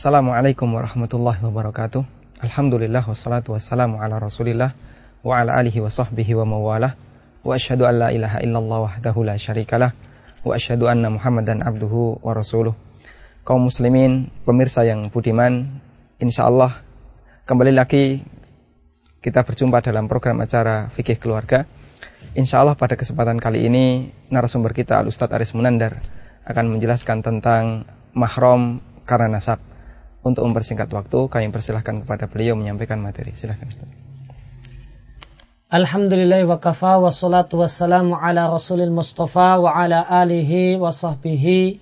Assalamualaikum warahmatullahi wabarakatuh. Alhamdulillah wassalatu wassalamu ala Rasulillah wa ala alihi wa sahbihi wa mawalah. Wa asyhadu an la ilaha illallah wahdahu la syarikalah wa asyhadu anna Muhammadan abduhu wa rasuluh. Kaum muslimin, pemirsa yang budiman, insyaallah kembali lagi kita berjumpa dalam program acara Fikih Keluarga. Insyaallah pada kesempatan kali ini narasumber kita Al Ustadz Aris Munandar akan menjelaskan tentang mahram karena nasab. Untuk mempersingkat waktu, kami persilahkan kepada beliau menyampaikan materi. Silahkan. Alhamdulillah wa kafa wa salatu wassalamu ala rasulil mustafa wa ala alihi wa sahbihi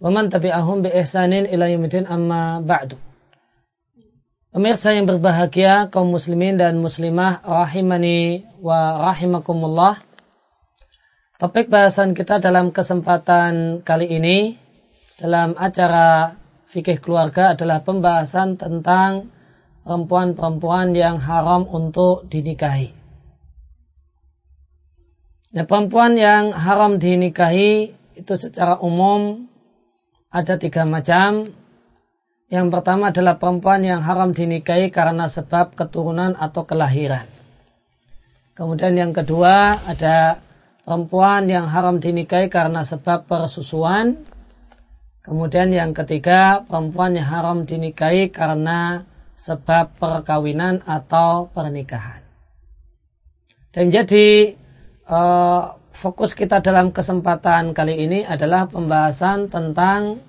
wa man tabi'ahum bi ihsanin ila yumidin amma ba'du. Pemirsa yang berbahagia, kaum muslimin dan muslimah, rahimani wa rahimakumullah. Topik bahasan kita dalam kesempatan kali ini dalam acara fikih keluarga adalah pembahasan tentang perempuan-perempuan yang haram untuk dinikahi. Nah, perempuan yang haram dinikahi itu secara umum ada tiga macam. Yang pertama adalah perempuan yang haram dinikahi karena sebab keturunan atau kelahiran. Kemudian yang kedua ada perempuan yang haram dinikahi karena sebab persusuan. Kemudian yang ketiga, perempuan yang haram dinikahi karena sebab perkawinan atau pernikahan. Dan jadi uh, fokus kita dalam kesempatan kali ini adalah pembahasan tentang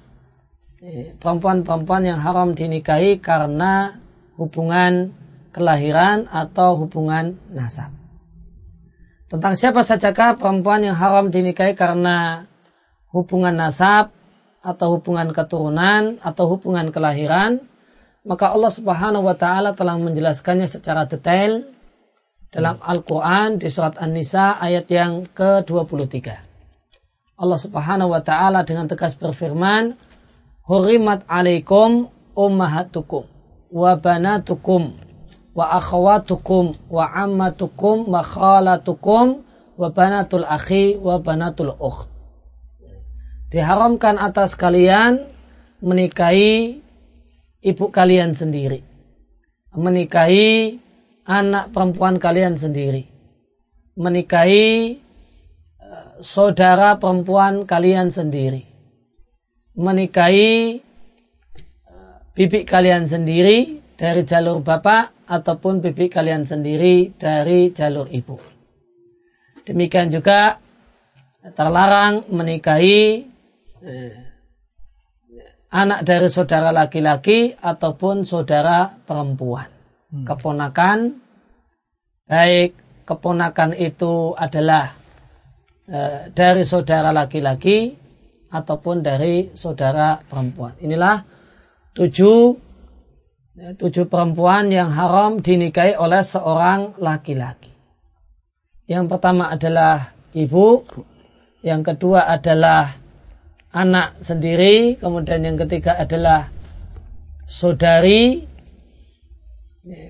eh, perempuan-perempuan yang haram dinikahi karena hubungan kelahiran atau hubungan nasab. Tentang siapa sajakah perempuan yang haram dinikahi karena hubungan nasab atau hubungan keturunan atau hubungan kelahiran, maka Allah Subhanahu wa taala telah menjelaskannya secara detail dalam Al-Qur'an di surat An-Nisa ayat yang ke-23. Allah Subhanahu wa taala dengan tegas berfirman, "Hurimat 'alaikum ummahatukum wa banatukum wa akhawatukum wa ammatukum wa khalatukum wa banatul akhi wa banatul ukht." Diharamkan atas kalian menikahi ibu kalian sendiri. Menikahi anak perempuan kalian sendiri. Menikahi eh, saudara perempuan kalian sendiri. Menikahi eh, bibi kalian sendiri dari jalur bapak ataupun bibi kalian sendiri dari jalur ibu. Demikian juga terlarang menikahi anak dari saudara laki-laki ataupun saudara perempuan. Hmm. Keponakan, baik keponakan itu adalah e, dari saudara laki-laki ataupun dari saudara perempuan. Inilah tujuh ya, tujuh perempuan yang haram dinikahi oleh seorang laki-laki. Yang pertama adalah ibu, yang kedua adalah anak sendiri, kemudian yang ketiga adalah saudari,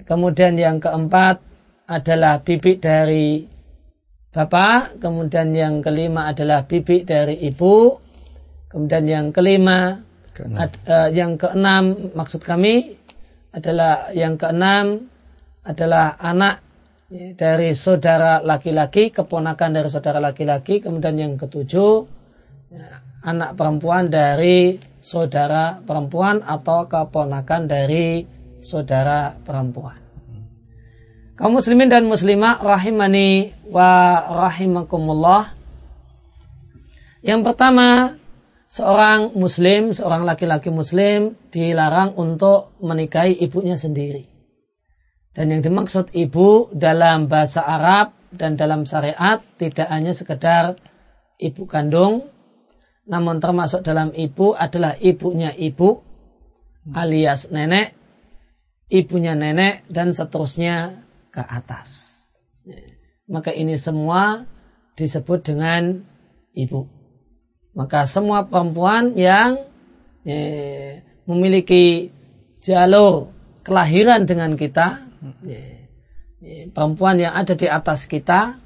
kemudian yang keempat adalah bibi dari bapak, kemudian yang kelima adalah bibi dari ibu, kemudian yang kelima, Ad, uh, yang keenam maksud kami adalah yang keenam adalah anak dari saudara laki-laki, keponakan dari saudara laki-laki, kemudian yang ketujuh anak perempuan dari saudara perempuan atau keponakan dari saudara perempuan. Kaum muslimin dan muslimah rahimani wa rahimakumullah. Yang pertama, seorang muslim, seorang laki-laki muslim dilarang untuk menikahi ibunya sendiri. Dan yang dimaksud ibu dalam bahasa Arab dan dalam syariat tidak hanya sekedar ibu kandung, namun termasuk dalam ibu adalah ibunya ibu alias nenek, ibunya nenek dan seterusnya ke atas. Maka ini semua disebut dengan ibu. Maka semua perempuan yang eh, memiliki jalur kelahiran dengan kita, eh, perempuan yang ada di atas kita,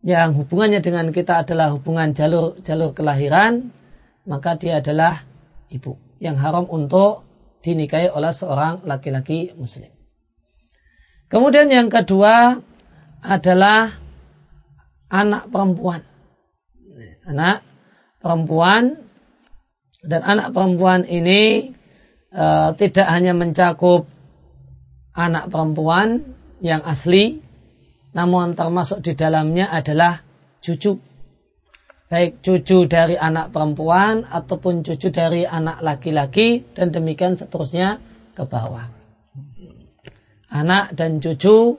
yang hubungannya dengan kita adalah hubungan jalur jalur kelahiran, maka dia adalah ibu yang haram untuk dinikahi oleh seorang laki-laki muslim. Kemudian yang kedua adalah anak perempuan. Anak perempuan dan anak perempuan ini e, tidak hanya mencakup anak perempuan yang asli, namun termasuk di dalamnya adalah cucu. Baik cucu dari anak perempuan ataupun cucu dari anak laki-laki dan demikian seterusnya ke bawah. Anak dan cucu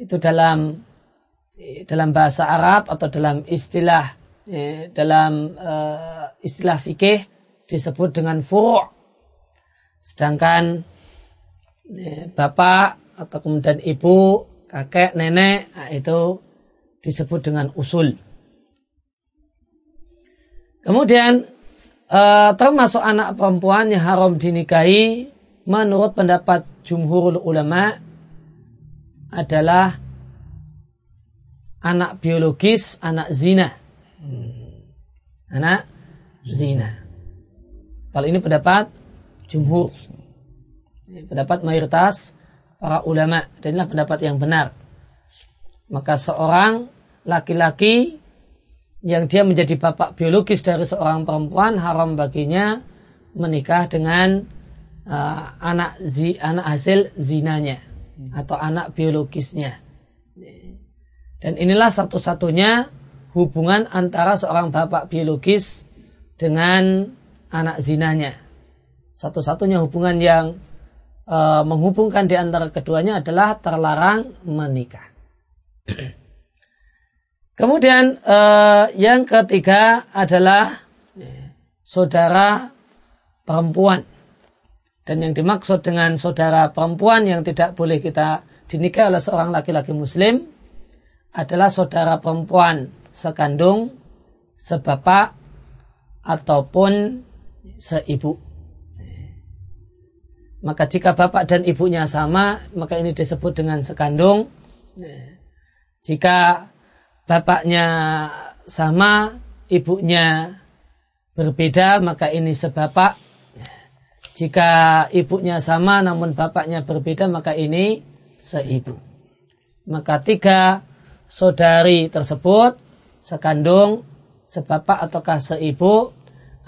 itu dalam dalam bahasa Arab atau dalam istilah ya, dalam uh, istilah fikih disebut dengan furu'. Sedangkan bapak atau kemudian ibu, kakek, nenek nah, itu disebut dengan usul. Kemudian uh, termasuk anak perempuan yang haram dinikahi menurut pendapat jumhurul ulama adalah anak biologis, anak zina. Hmm. Anak zina. Kalau ini pendapat jumhur. Pendapat mayoritas para ulama. Dan inilah pendapat yang benar. Maka seorang laki-laki yang dia menjadi bapak biologis dari seorang perempuan haram baginya menikah dengan uh, anak zi, anak hasil zinanya atau anak biologisnya. Dan inilah satu-satunya hubungan antara seorang bapak biologis dengan anak zinanya. Satu-satunya hubungan yang uh, menghubungkan di antara keduanya adalah terlarang menikah. Kemudian uh, yang ketiga adalah saudara perempuan. Dan yang dimaksud dengan saudara perempuan yang tidak boleh kita dinikahi oleh seorang laki-laki muslim adalah saudara perempuan sekandung, sebapak, ataupun seibu. Maka jika bapak dan ibunya sama, maka ini disebut dengan sekandung. Jika bapaknya sama, ibunya berbeda, maka ini sebapak. Jika ibunya sama namun bapaknya berbeda, maka ini seibu. Maka tiga saudari tersebut, sekandung, sebapak ataukah seibu,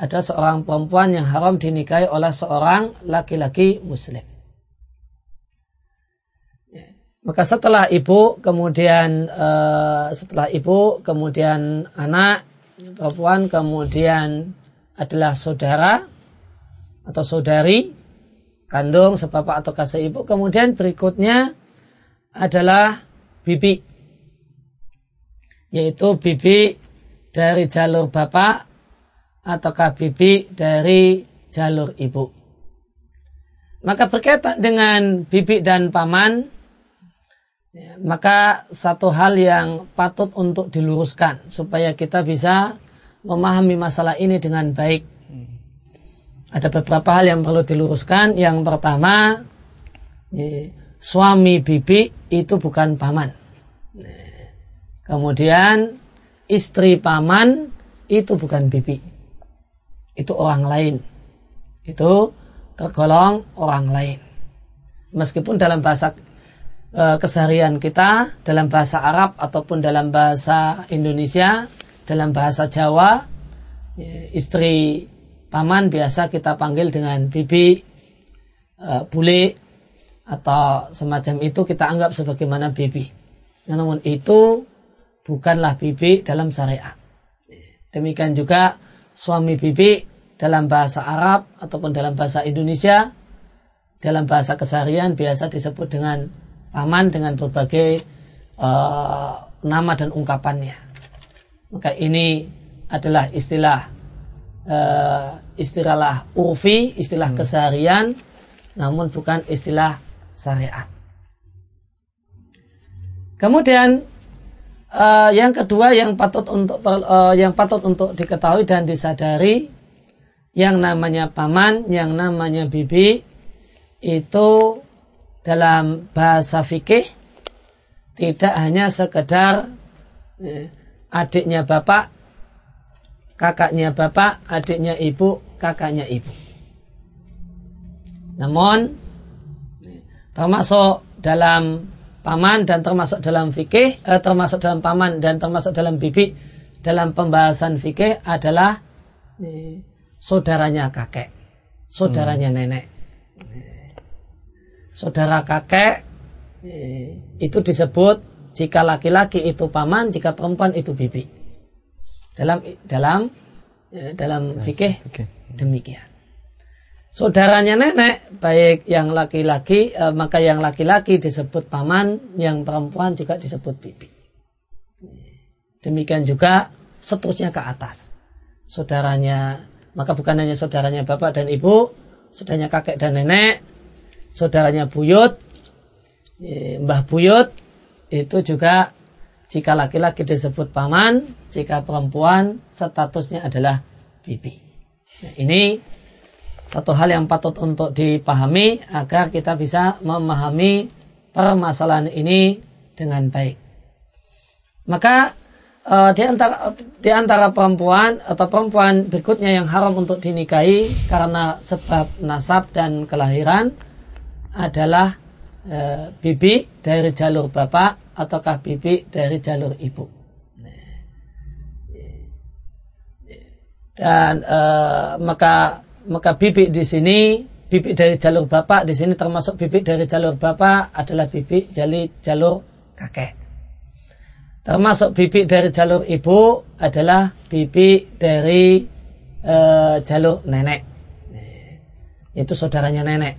ada seorang perempuan yang haram dinikahi oleh seorang laki-laki muslim. Maka setelah ibu, kemudian uh, setelah ibu, kemudian anak perempuan, kemudian adalah saudara atau saudari, kandung, sebapak atau kasih ibu. Kemudian berikutnya adalah bibi, yaitu bibi dari jalur bapak ataukah bibi dari jalur ibu. Maka berkaitan dengan bibi dan paman, Ya, maka satu hal yang patut untuk diluruskan supaya kita bisa memahami masalah ini dengan baik. Ada beberapa hal yang perlu diluruskan. Yang pertama, ya, suami bibi itu bukan paman. Kemudian istri paman itu bukan bibi. Itu orang lain. Itu tergolong orang lain. Meskipun dalam bahasa e, keseharian kita dalam bahasa Arab ataupun dalam bahasa Indonesia, dalam bahasa Jawa, e, istri paman biasa kita panggil dengan bibi, e, bule, atau semacam itu kita anggap sebagaimana bibi. Namun itu bukanlah bibi dalam syariat. Demikian juga suami bibi dalam bahasa Arab ataupun dalam bahasa Indonesia, dalam bahasa keseharian biasa disebut dengan paman dengan berbagai uh, nama dan ungkapannya. Maka ini adalah istilah uh, istilah urfi, istilah hmm. keseharian, namun bukan istilah syariat. Kemudian uh, yang kedua yang patut untuk uh, yang patut untuk diketahui dan disadari yang namanya paman, yang namanya bibi itu dalam bahasa fikih tidak hanya sekedar eh, adiknya bapak, kakaknya bapak, adiknya ibu, kakaknya ibu. Namun termasuk dalam paman dan termasuk dalam fikih, eh, termasuk dalam paman dan termasuk dalam bibi dalam pembahasan fikih adalah eh, saudaranya kakek, saudaranya hmm. nenek. Saudara kakek eh, itu disebut jika laki-laki itu paman, jika perempuan itu bibi. Dalam dalam eh, dalam fikih demikian saudaranya nenek, baik yang laki-laki, e, maka yang laki-laki disebut paman, yang perempuan juga disebut bibi. Demikian juga seterusnya ke atas. Saudaranya, maka bukan hanya saudaranya bapak dan ibu, saudaranya kakek dan nenek, saudaranya buyut, e, mbah buyut, itu juga jika laki-laki disebut paman, jika perempuan statusnya adalah bibi. Nah, ini satu hal yang patut untuk dipahami agar kita bisa memahami permasalahan ini dengan baik. Maka uh, di antara di antara perempuan atau perempuan berikutnya yang haram untuk dinikahi karena sebab nasab dan kelahiran adalah uh, bibi dari jalur bapak ataukah bibi dari jalur ibu. Dan uh, maka maka bibit di sini bibit dari jalur bapak di sini termasuk bibit dari jalur bapak adalah bibit dari jalur kakek. Termasuk bibit dari jalur ibu adalah bibit dari e, jalur nenek. Itu saudaranya nenek.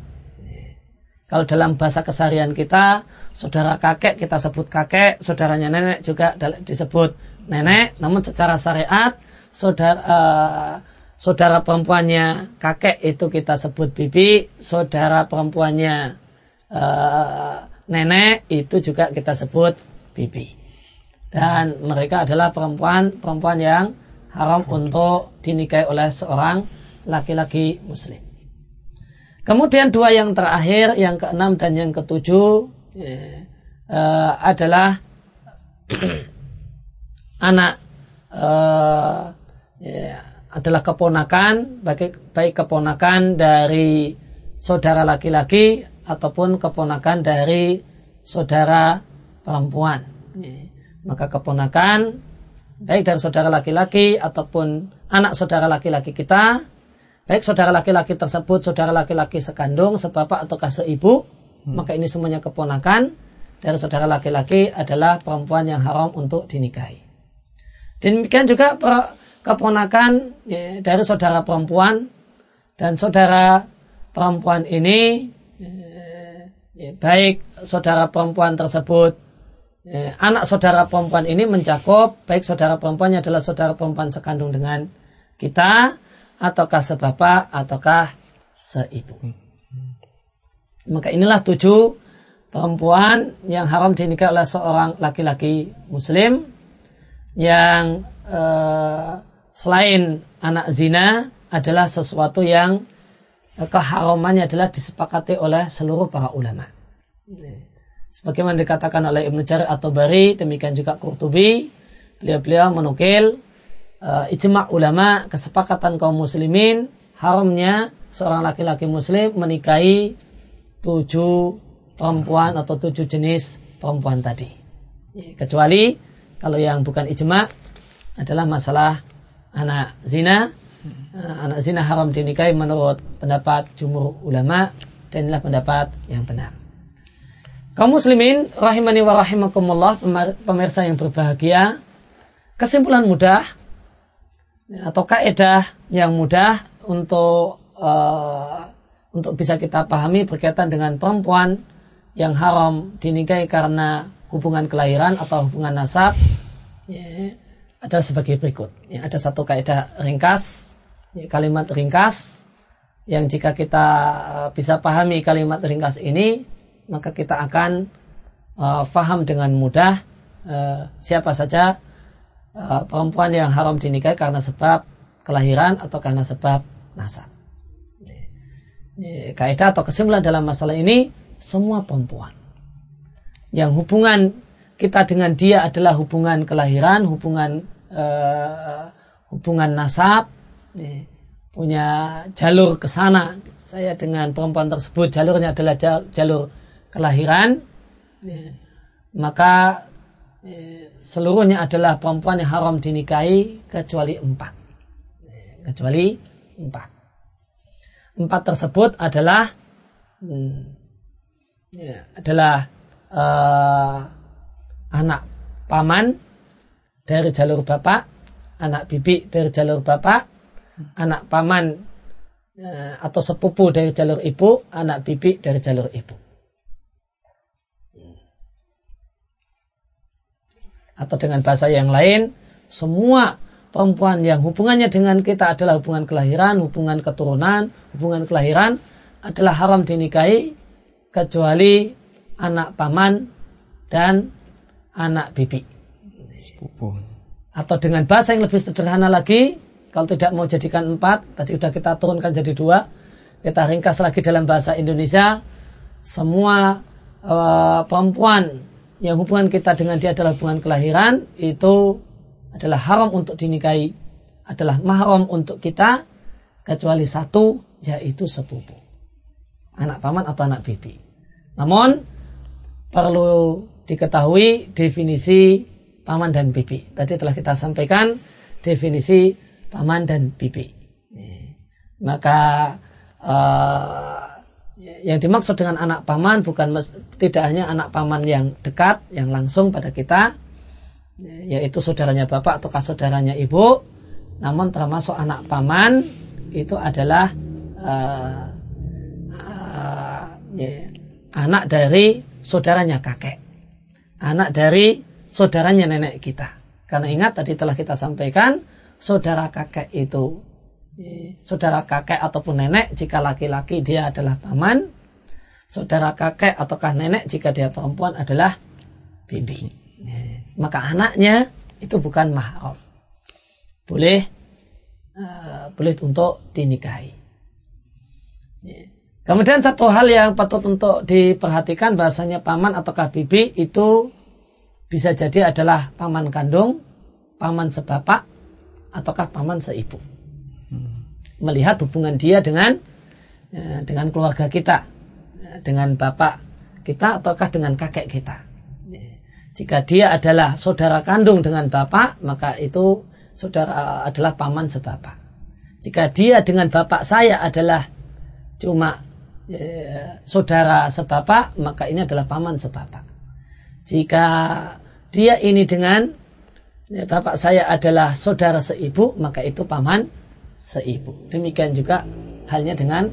Kalau dalam bahasa keseharian kita, saudara kakek kita sebut kakek, saudaranya nenek juga disebut nenek. Namun secara syariat, saudara uh, saudara perempuannya kakek itu kita sebut bibi, saudara perempuannya uh, nenek itu juga kita sebut bibi. Dan mereka adalah perempuan-perempuan yang haram untuk dinikahi oleh seorang laki-laki muslim. Kemudian dua yang terakhir, yang keenam dan yang ketujuh ya, uh, adalah anak uh, ya, adalah keponakan, baik, baik keponakan dari saudara laki-laki ataupun keponakan dari saudara perempuan. Maka keponakan baik dari saudara laki-laki ataupun anak saudara laki-laki kita, baik saudara laki-laki tersebut saudara laki-laki sekandung, sebapak ataukah seibu, hmm. maka ini semuanya keponakan dari saudara laki-laki adalah perempuan yang haram untuk dinikahi. Demikian juga keponakan ya, dari saudara perempuan dan saudara perempuan ini ya, ya, baik saudara perempuan tersebut ya, anak saudara perempuan ini mencakup baik saudara perempuannya adalah saudara perempuan sekandung dengan kita ataukah sebapak ataukah seibu. Maka inilah tujuh perempuan yang haram dinikah oleh seorang laki-laki muslim yang uh, selain anak zina adalah sesuatu yang keharamannya adalah disepakati oleh seluruh para ulama. Sebagaimana dikatakan oleh Ibnu Jarir atau Bari, demikian juga Qurtubi, beliau-beliau menukil uh, ijma' ulama kesepakatan kaum muslimin haramnya seorang laki-laki muslim menikahi tujuh perempuan atau tujuh jenis perempuan tadi. Kecuali kalau yang bukan ijma' adalah masalah anak zina uh, anak zina haram dinikahi menurut pendapat jumhur ulama dan inilah pendapat yang benar. Kaum muslimin rahimani wa rahimakumullah pemirsa yang berbahagia kesimpulan mudah atau kaidah yang mudah untuk uh, untuk bisa kita pahami berkaitan dengan perempuan yang haram dinikahi karena hubungan kelahiran atau hubungan nasab ya, adalah sebagai berikut. Ya, ada satu kaidah ringkas, ya, kalimat ringkas, yang jika kita uh, bisa pahami kalimat ringkas ini, maka kita akan uh, faham dengan mudah uh, siapa saja uh, perempuan yang haram dinikahi karena sebab kelahiran atau karena sebab nasab. Ya, kaidah atau kesimpulan dalam masalah ini semua perempuan yang hubungan kita dengan dia adalah hubungan kelahiran, hubungan uh, hubungan nasab, punya jalur ke sana saya dengan perempuan tersebut jalurnya adalah jalur kelahiran, maka ya, seluruhnya adalah perempuan yang haram dinikahi kecuali empat. Kecuali empat. Empat tersebut adalah hmm, adalah uh, anak paman dari jalur bapak, anak bibi dari jalur bapak, anak paman uh, atau sepupu dari jalur ibu, anak bibi dari jalur ibu. Atau dengan bahasa yang lain, semua perempuan yang hubungannya dengan kita adalah hubungan kelahiran, hubungan keturunan, hubungan kelahiran adalah haram dinikahi kecuali anak paman dan anak bibi. Atau dengan bahasa yang lebih sederhana lagi, kalau tidak mau jadikan empat, tadi sudah kita turunkan jadi dua, kita ringkas lagi dalam bahasa Indonesia, semua uh, perempuan yang hubungan kita dengan dia adalah hubungan kelahiran itu adalah haram untuk dinikahi adalah mahram untuk kita kecuali satu yaitu sepupu. Anak paman atau anak bibi. Namun perlu diketahui definisi paman dan bibi. Tadi telah kita sampaikan definisi paman dan bibi. Maka uh, yang dimaksud dengan anak paman bukan tidak hanya anak paman yang dekat, yang langsung pada kita, yaitu saudaranya bapak atau saudaranya ibu, namun termasuk anak paman itu adalah uh, uh, ya, anak dari saudaranya kakek, anak dari saudaranya nenek kita. Karena ingat tadi telah kita sampaikan, saudara kakek itu saudara kakek ataupun nenek jika laki-laki dia adalah paman, saudara kakek ataukah nenek jika dia perempuan adalah bibi. Maka anaknya itu bukan mahram. Boleh uh, boleh untuk dinikahi. Kemudian satu hal yang patut untuk diperhatikan bahasanya paman ataukah bibi itu bisa jadi adalah paman kandung, paman sebapak, ataukah paman seibu melihat hubungan dia dengan ya, dengan keluarga kita, ya, dengan bapak kita ataukah dengan kakek kita. Ya. Jika dia adalah saudara kandung dengan bapak, maka itu saudara adalah paman sebapak. Jika dia dengan bapak saya adalah cuma ya, saudara sebapak, maka ini adalah paman sebapak. Jika dia ini dengan ya, bapak saya adalah saudara seibu, maka itu paman seibu. Demikian juga halnya dengan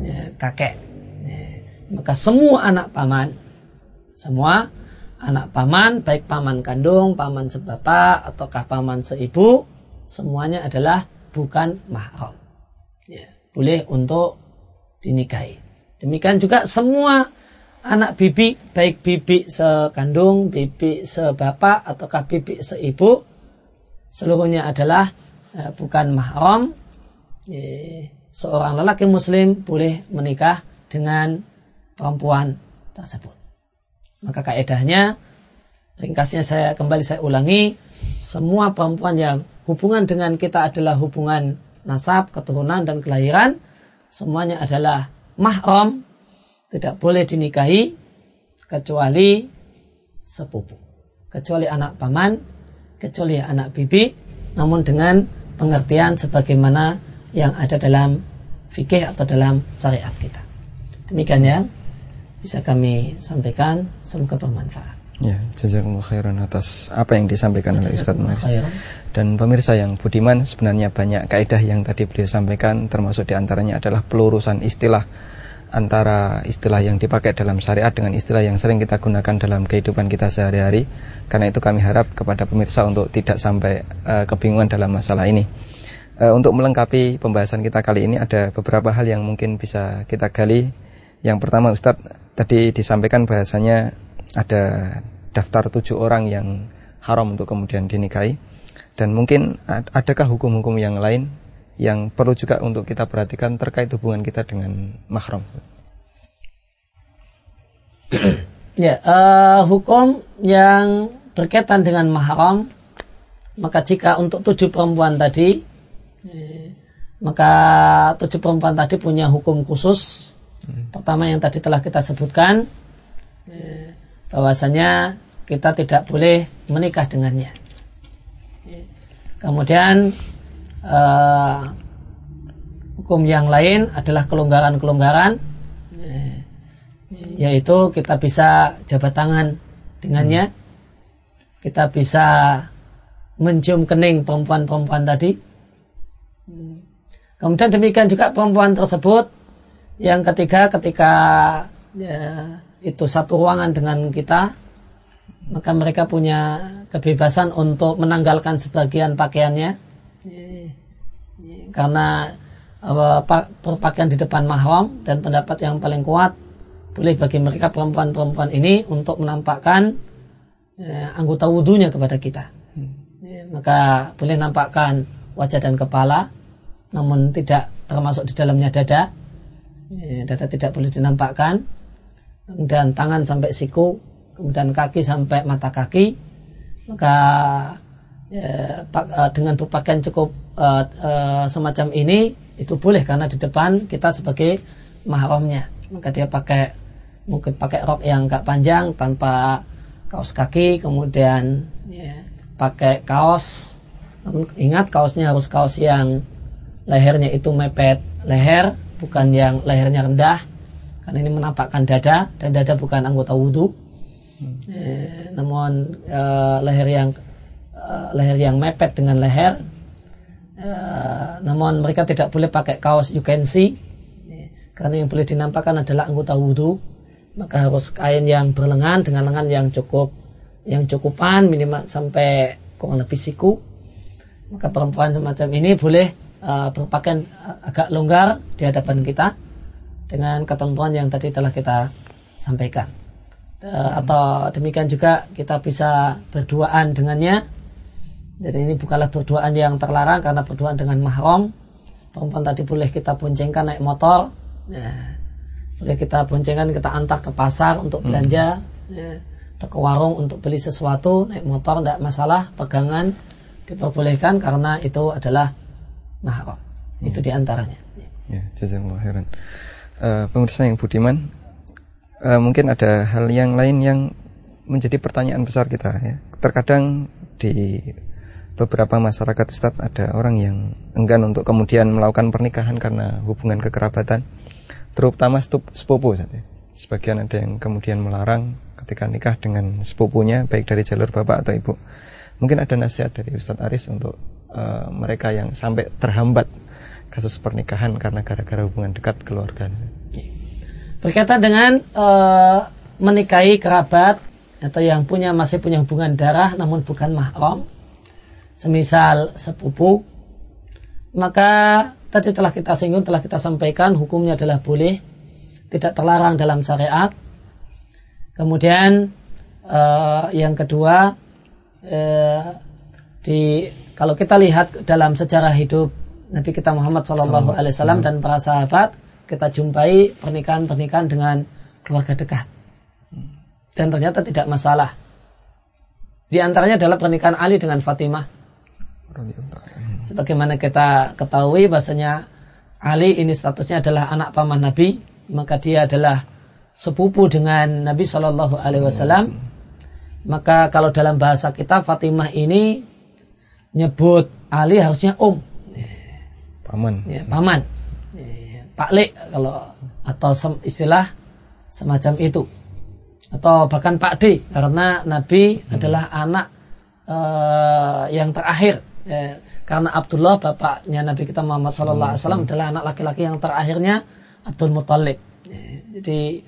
ya, kakek. Ya, maka semua anak paman, semua anak paman, baik paman kandung, paman sebapak, ataukah paman seibu, semuanya adalah bukan mahram. Ya, boleh untuk dinikahi. Demikian juga semua anak bibi, baik bibi sekandung, bibi sebapak, ataukah bibi seibu, seluruhnya adalah Eh, bukan mahram, seorang lelaki muslim boleh menikah dengan perempuan tersebut. Maka kaedahnya, ringkasnya saya kembali saya ulangi, semua perempuan yang hubungan dengan kita adalah hubungan nasab, keturunan, dan kelahiran, semuanya adalah mahram, tidak boleh dinikahi, kecuali sepupu. Kecuali anak paman, kecuali anak bibi, namun dengan pengertian sebagaimana yang ada dalam fikih atau dalam syariat kita. Demikian ya bisa kami sampaikan semoga bermanfaat. Ya, jazakumullah khairan atas apa yang disampaikan oleh Ustaz Mas. Dan pemirsa yang budiman, sebenarnya banyak kaidah yang tadi beliau sampaikan termasuk di antaranya adalah pelurusan istilah antara istilah yang dipakai dalam syariat dengan istilah yang sering kita gunakan dalam kehidupan kita sehari-hari. Karena itu kami harap kepada pemirsa untuk tidak sampai uh, kebingungan dalam masalah ini. Uh, untuk melengkapi pembahasan kita kali ini ada beberapa hal yang mungkin bisa kita gali. Yang pertama Ustadz tadi disampaikan bahasanya ada daftar tujuh orang yang haram untuk kemudian dinikahi. Dan mungkin adakah hukum-hukum yang lain yang perlu juga untuk kita perhatikan terkait hubungan kita dengan mahram. ya, uh, hukum yang berkaitan dengan mahram, maka jika untuk tujuh perempuan tadi, maka tujuh perempuan tadi punya hukum khusus. Hmm. Pertama yang tadi telah kita sebutkan, eh, bahwasanya kita tidak boleh menikah dengannya. Kemudian uh, hukum yang lain adalah kelonggaran-kelonggaran, yaitu kita bisa jabat tangan dengannya, kita bisa mencium kening perempuan-perempuan tadi, Kemudian demikian juga perempuan tersebut. Yang ketiga ketika ya, itu satu ruangan dengan kita maka mereka punya kebebasan untuk menanggalkan sebagian pakaiannya karena berpakaian di depan mahram dan pendapat yang paling kuat boleh bagi mereka perempuan-perempuan ini untuk menampakkan ya, anggota wudhunya kepada kita maka boleh nampakkan wajah dan kepala namun tidak termasuk di dalamnya dada. Ya, dada tidak boleh dinampakkan. Dan tangan sampai siku, kemudian kaki sampai mata kaki. Maka ya, eh, dengan berpakaian cukup uh, uh, semacam ini itu boleh karena di depan kita sebagai mahramnya. Maka dia pakai mungkin pakai rok yang agak panjang tanpa kaos kaki, kemudian ya, pakai kaos. Ingat kaosnya harus kaos yang lehernya itu mepet leher, bukan yang lehernya rendah, karena ini menampakkan dada dan dada bukan anggota wudhu. Hmm. Eh, namun eh, leher yang eh, leher yang mepet dengan leher. Eh, namun mereka tidak boleh pakai kaos you can see, eh, karena yang boleh dinampakkan adalah anggota wudhu. Maka harus kain yang berlengan dengan lengan yang cukup yang cukupan minimal sampai kurang lebih siku. Maka perempuan semacam ini boleh uh, berpakaian uh, agak longgar di hadapan kita dengan ketentuan yang tadi telah kita sampaikan. Uh, atau demikian juga kita bisa berduaan dengannya. Jadi ini bukanlah berduaan yang terlarang karena berduaan dengan mahram. Perempuan tadi boleh kita boncengkan naik motor. Ya, boleh kita boncengkan kita antar ke pasar untuk hmm. belanja. Ya, atau ke warung untuk beli sesuatu naik motor tidak masalah pegangan diperbolehkan karena itu adalah mahram. Ya. Itu di antaranya. Ya, jazakumullah khairan. Uh, pemirsa yang budiman, uh, mungkin ada hal yang lain yang menjadi pertanyaan besar kita ya. Terkadang di beberapa masyarakat Ustadz ada orang yang enggan untuk kemudian melakukan pernikahan karena hubungan kekerabatan terutama sepupu saja. Sebagian ada yang kemudian melarang ketika nikah dengan sepupunya baik dari jalur bapak atau ibu. Mungkin ada nasihat dari Ustadz Aris untuk uh, mereka yang sampai terhambat kasus pernikahan karena gara-gara hubungan dekat keluarga. Berkaitan dengan uh, menikahi kerabat atau yang punya masih punya hubungan darah namun bukan mahram, semisal sepupu, maka tadi telah kita singgung, telah kita sampaikan hukumnya adalah boleh, tidak terlarang dalam syariat. Kemudian uh, yang kedua uh, di kalau kita lihat dalam sejarah hidup Nabi kita Muhammad Shallallahu Alaihi Wasallam dan para sahabat, kita jumpai pernikahan-pernikahan dengan keluarga dekat. Dan ternyata tidak masalah. Di antaranya adalah pernikahan Ali dengan Fatimah. Sebagaimana kita ketahui bahasanya Ali ini statusnya adalah anak paman Nabi, maka dia adalah sepupu dengan Nabi Shallallahu Alaihi Wasallam. Maka kalau dalam bahasa kita Fatimah ini nyebut Ali harusnya om. Paman. Ya, paman. Pak Le kalau atau istilah semacam itu. Atau bahkan Pak D karena Nabi hmm. adalah anak uh, yang terakhir. Ya, karena Abdullah bapaknya Nabi kita Muhammad Sallallahu Alaihi Wasallam adalah anak laki-laki yang terakhirnya Abdul Muthalib. Ya, jadi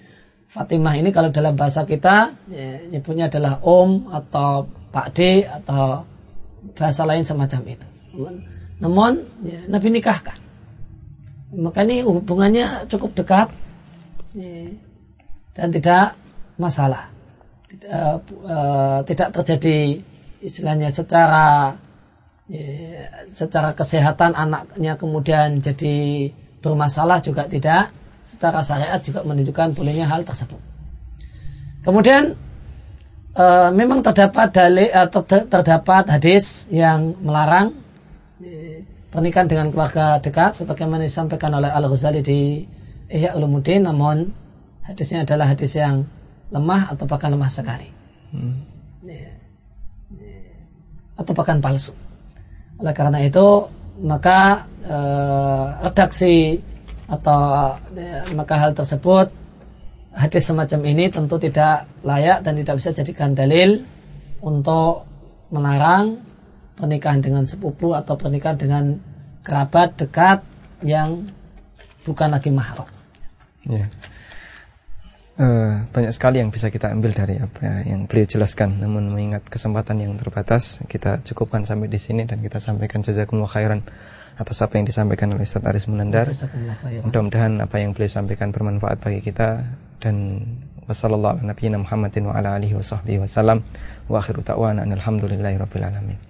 Fatimah ini kalau dalam bahasa kita ya, nyebutnya adalah Om atau Pak D atau bahasa lain semacam itu. Namun ya, Nabi nikahkan. Maka ini hubungannya cukup dekat ya, dan tidak masalah. Tidak, uh, tidak terjadi istilahnya secara ya, secara kesehatan anaknya kemudian jadi bermasalah juga tidak. Secara syariat juga menunjukkan bolehnya hal tersebut. Kemudian e, memang terdapat dalil atau terdapat hadis yang melarang pernikahan dengan keluarga dekat sebagaimana disampaikan oleh Al Ghazali di Ihya Ulumuddin namun hadisnya adalah hadis yang lemah atau bahkan lemah sekali. Hmm. atau bahkan palsu. Oleh karena itu maka eh, redaksi atau eh, maka hal tersebut hadis semacam ini tentu tidak layak dan tidak bisa jadikan dalil untuk melarang pernikahan dengan sepupu atau pernikahan dengan kerabat dekat yang bukan lagi mahram. Ya. Uh, banyak sekali yang bisa kita ambil dari apa yang beliau jelaskan. Namun mengingat kesempatan yang terbatas, kita cukupkan sampai di sini dan kita sampaikan jazakumullah khairan atas apa yang disampaikan oleh Ustaz Aris Menandar. Mudah-mudahan apa yang beliau sampaikan bermanfaat bagi kita dan wasallallahu ala nabiyina Muhammadin wa ala alihi wa sahbihi wasallam wa akhiru ta'wana alhamdulillahi rabbil alamin